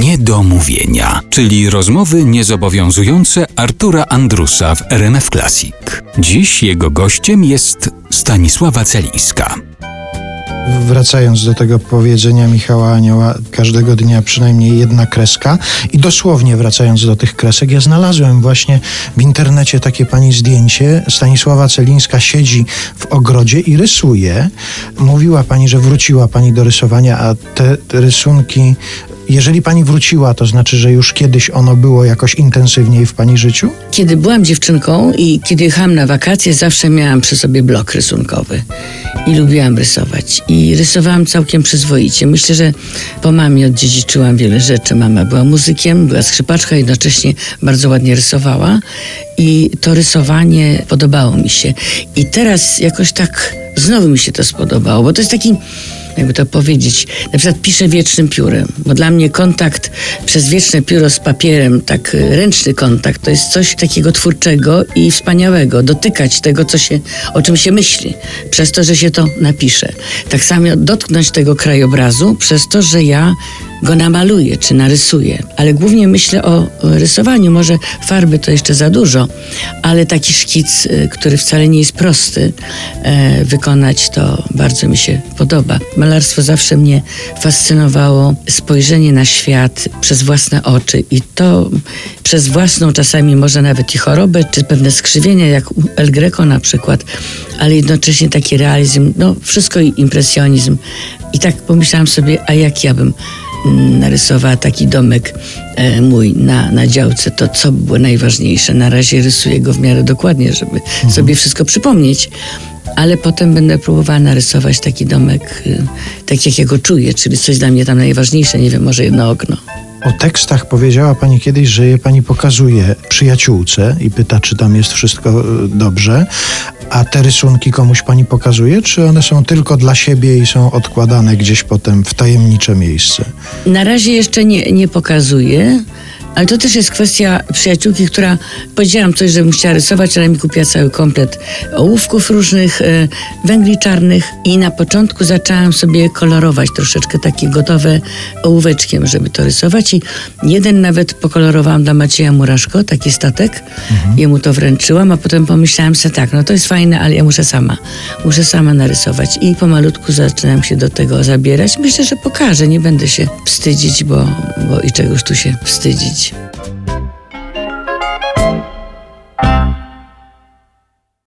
Niedomówienia, czyli rozmowy niezobowiązujące Artura Andrusa w RMF Classic. Dziś jego gościem jest Stanisława Celińska. Wracając do tego powiedzenia Michała Anioła, każdego dnia przynajmniej jedna kreska. I dosłownie wracając do tych kresek, ja znalazłem właśnie w internecie takie pani zdjęcie. Stanisława Celińska siedzi w ogrodzie i rysuje. Mówiła pani, że wróciła pani do rysowania, a te, te rysunki jeżeli pani wróciła, to znaczy, że już kiedyś ono było jakoś intensywniej w pani życiu? Kiedy byłam dziewczynką i kiedy jechałam na wakacje, zawsze miałam przy sobie blok rysunkowy i lubiłam rysować. I rysowałam całkiem przyzwoicie. Myślę, że po mamie odziedziczyłam wiele rzeczy. Mama była muzykiem, była skrzypaczka, jednocześnie bardzo ładnie rysowała i to rysowanie podobało mi się. I teraz jakoś tak znowu mi się to spodobało, bo to jest taki jakby to powiedzieć, na przykład piszę wiecznym piórem, bo dla mnie kontakt przez wieczne pióro z papierem, tak y, ręczny kontakt, to jest coś takiego twórczego i wspaniałego. Dotykać tego, co się, o czym się myśli, przez to, że się to napisze. Tak samo dotknąć tego krajobrazu, przez to, że ja go namaluję czy narysuję. Ale głównie myślę o rysowaniu. Może farby to jeszcze za dużo, ale taki szkic, y, który wcale nie jest prosty, e, wykonać to bardzo mi się podoba. Malarstwo zawsze mnie fascynowało. Spojrzenie na świat przez własne oczy i to przez własną czasami może nawet i chorobę, czy pewne skrzywienia, jak u El Greco na przykład, ale jednocześnie taki realizm, no wszystko i impresjonizm. I tak pomyślałam sobie, a jak ja bym narysowała taki domek e, mój na, na działce, to co było najważniejsze? Na razie rysuję go w miarę dokładnie, żeby mhm. sobie wszystko przypomnieć ale potem będę próbowała narysować taki domek, y, tak jak ja go czuję, czyli coś dla mnie tam najważniejsze, nie wiem, może jedno okno. O tekstach powiedziała pani kiedyś, że je pani pokazuje przyjaciółce i pyta, czy tam jest wszystko y, dobrze, a te rysunki komuś pani pokazuje, czy one są tylko dla siebie i są odkładane gdzieś potem w tajemnicze miejsce? Na razie jeszcze nie, nie pokazuję. Ale to też jest kwestia przyjaciółki, która powiedziałam coś, że chciała rysować, ale mi kupiła cały komplet ołówków różnych, e, węgli czarnych i na początku zaczęłam sobie kolorować troszeczkę takie gotowe ołóweczkiem, żeby to rysować i jeden nawet pokolorowałam dla Macieja Muraszko, taki statek, mhm. jemu to wręczyłam, a potem pomyślałam sobie tak, no to jest fajne, ale ja muszę sama, muszę sama narysować i pomalutku zaczynam się do tego zabierać. Myślę, że pokażę, nie będę się wstydzić, bo, bo i czegoś tu się wstydzić.